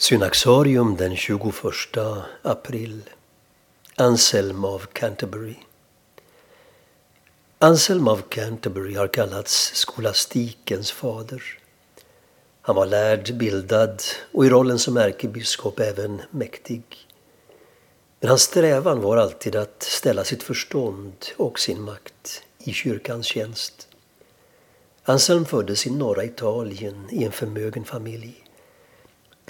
Synaxarium den 21 april. Anselm av Canterbury. Anselm av Canterbury har kallats skolastikens fader. Han var lärd, bildad och i rollen som ärkebiskop även mäktig. Men hans strävan var alltid att ställa sitt förstånd och sin makt i kyrkans tjänst. Anselm föddes i norra Italien i en förmögen familj.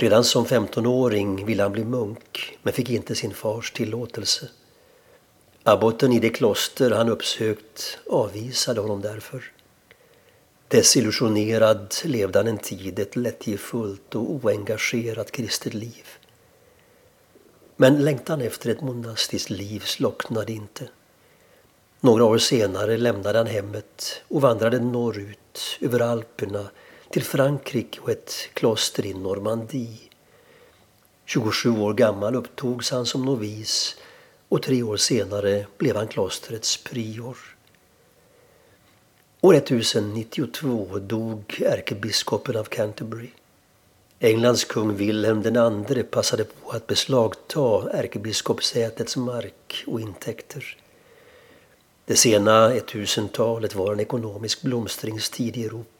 Redan som 15-åring ville han bli munk men fick inte sin fars tillåtelse. Abboten i det kloster han uppsökt avvisade honom därför. Desillusionerad levde han en tid ett lättjefullt och oengagerat kristet liv. Men längtan efter ett monastiskt liv slocknade inte. Några år senare lämnade han hemmet och vandrade norrut över Alperna till Frankrike och ett kloster i Normandie. 27 år gammal upptogs han som novis och tre år senare blev han klostrets prior. År 1092 dog ärkebiskopen av Canterbury. Englands kung Wilhelm II passade på att beslagta ärkebiskopssätets mark och intäkter. Det sena 1000-talet var en ekonomisk blomstringstid i Europa.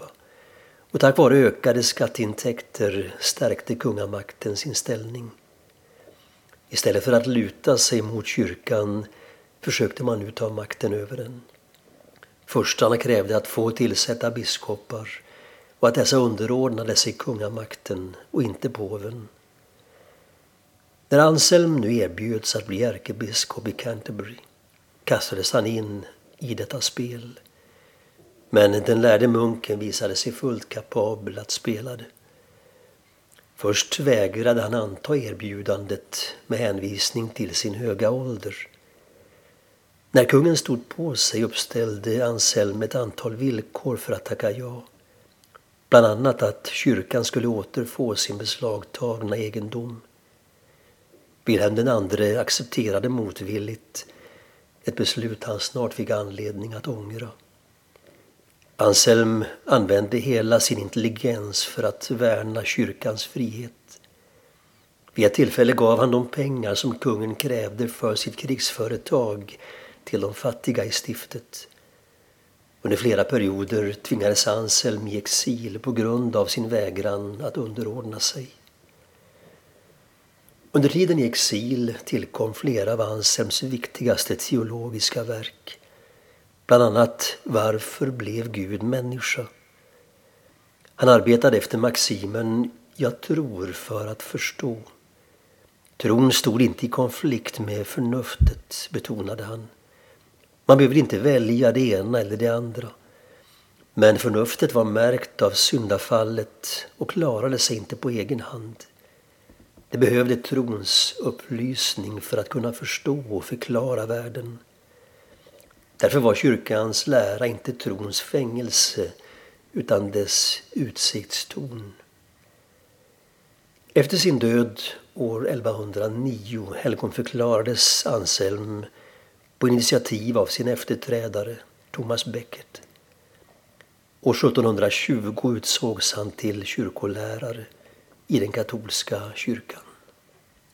Och tack vare ökade skatteintäkter stärkte kungamakten sin ställning. Istället för att luta sig mot kyrkan försökte man nu ta makten över den. Förstarna krävde att få tillsätta biskopar och att dessa underordnade sig kungamakten och inte påven. När Anselm nu erbjöds att bli ärkebiskop i Canterbury kastades han in i detta spel. Men den lärde munken visade sig fullt kapabel att spela det. Först vägrade han anta erbjudandet med hänvisning till sin höga ålder. När kungen stod på sig uppställde Anselm ett antal villkor för att tacka ja. Bland annat att kyrkan skulle återfå sin beslagtagna egendom. Wilhelm II accepterade motvilligt ett beslut han snart fick anledning att ångra. Anselm använde hela sin intelligens för att värna kyrkans frihet. Vid ett tillfälle gav han de pengar som kungen krävde för sitt krigsföretag till de fattiga i stiftet. Under flera perioder tvingades Anselm i exil på grund av sin vägran att underordna sig. Under tiden i exil tillkom flera av Anselms viktigaste teologiska verk. Bland annat Varför blev Gud människa? Han arbetade efter maximen Jag tror för att förstå. Tron stod inte i konflikt med förnuftet, betonade han. Man behöver inte välja det ena eller det andra. Men förnuftet var märkt av syndafallet och klarade sig inte på egen hand. Det behövde trons upplysning för att kunna förstå och förklara världen. Därför var kyrkans lära inte trons fängelse utan dess utsiktstorn. Efter sin död år 1109 helgonförklarades Anselm på initiativ av sin efterträdare Thomas Becket. År 1720 utsågs han till kyrkolärare i den katolska kyrkan.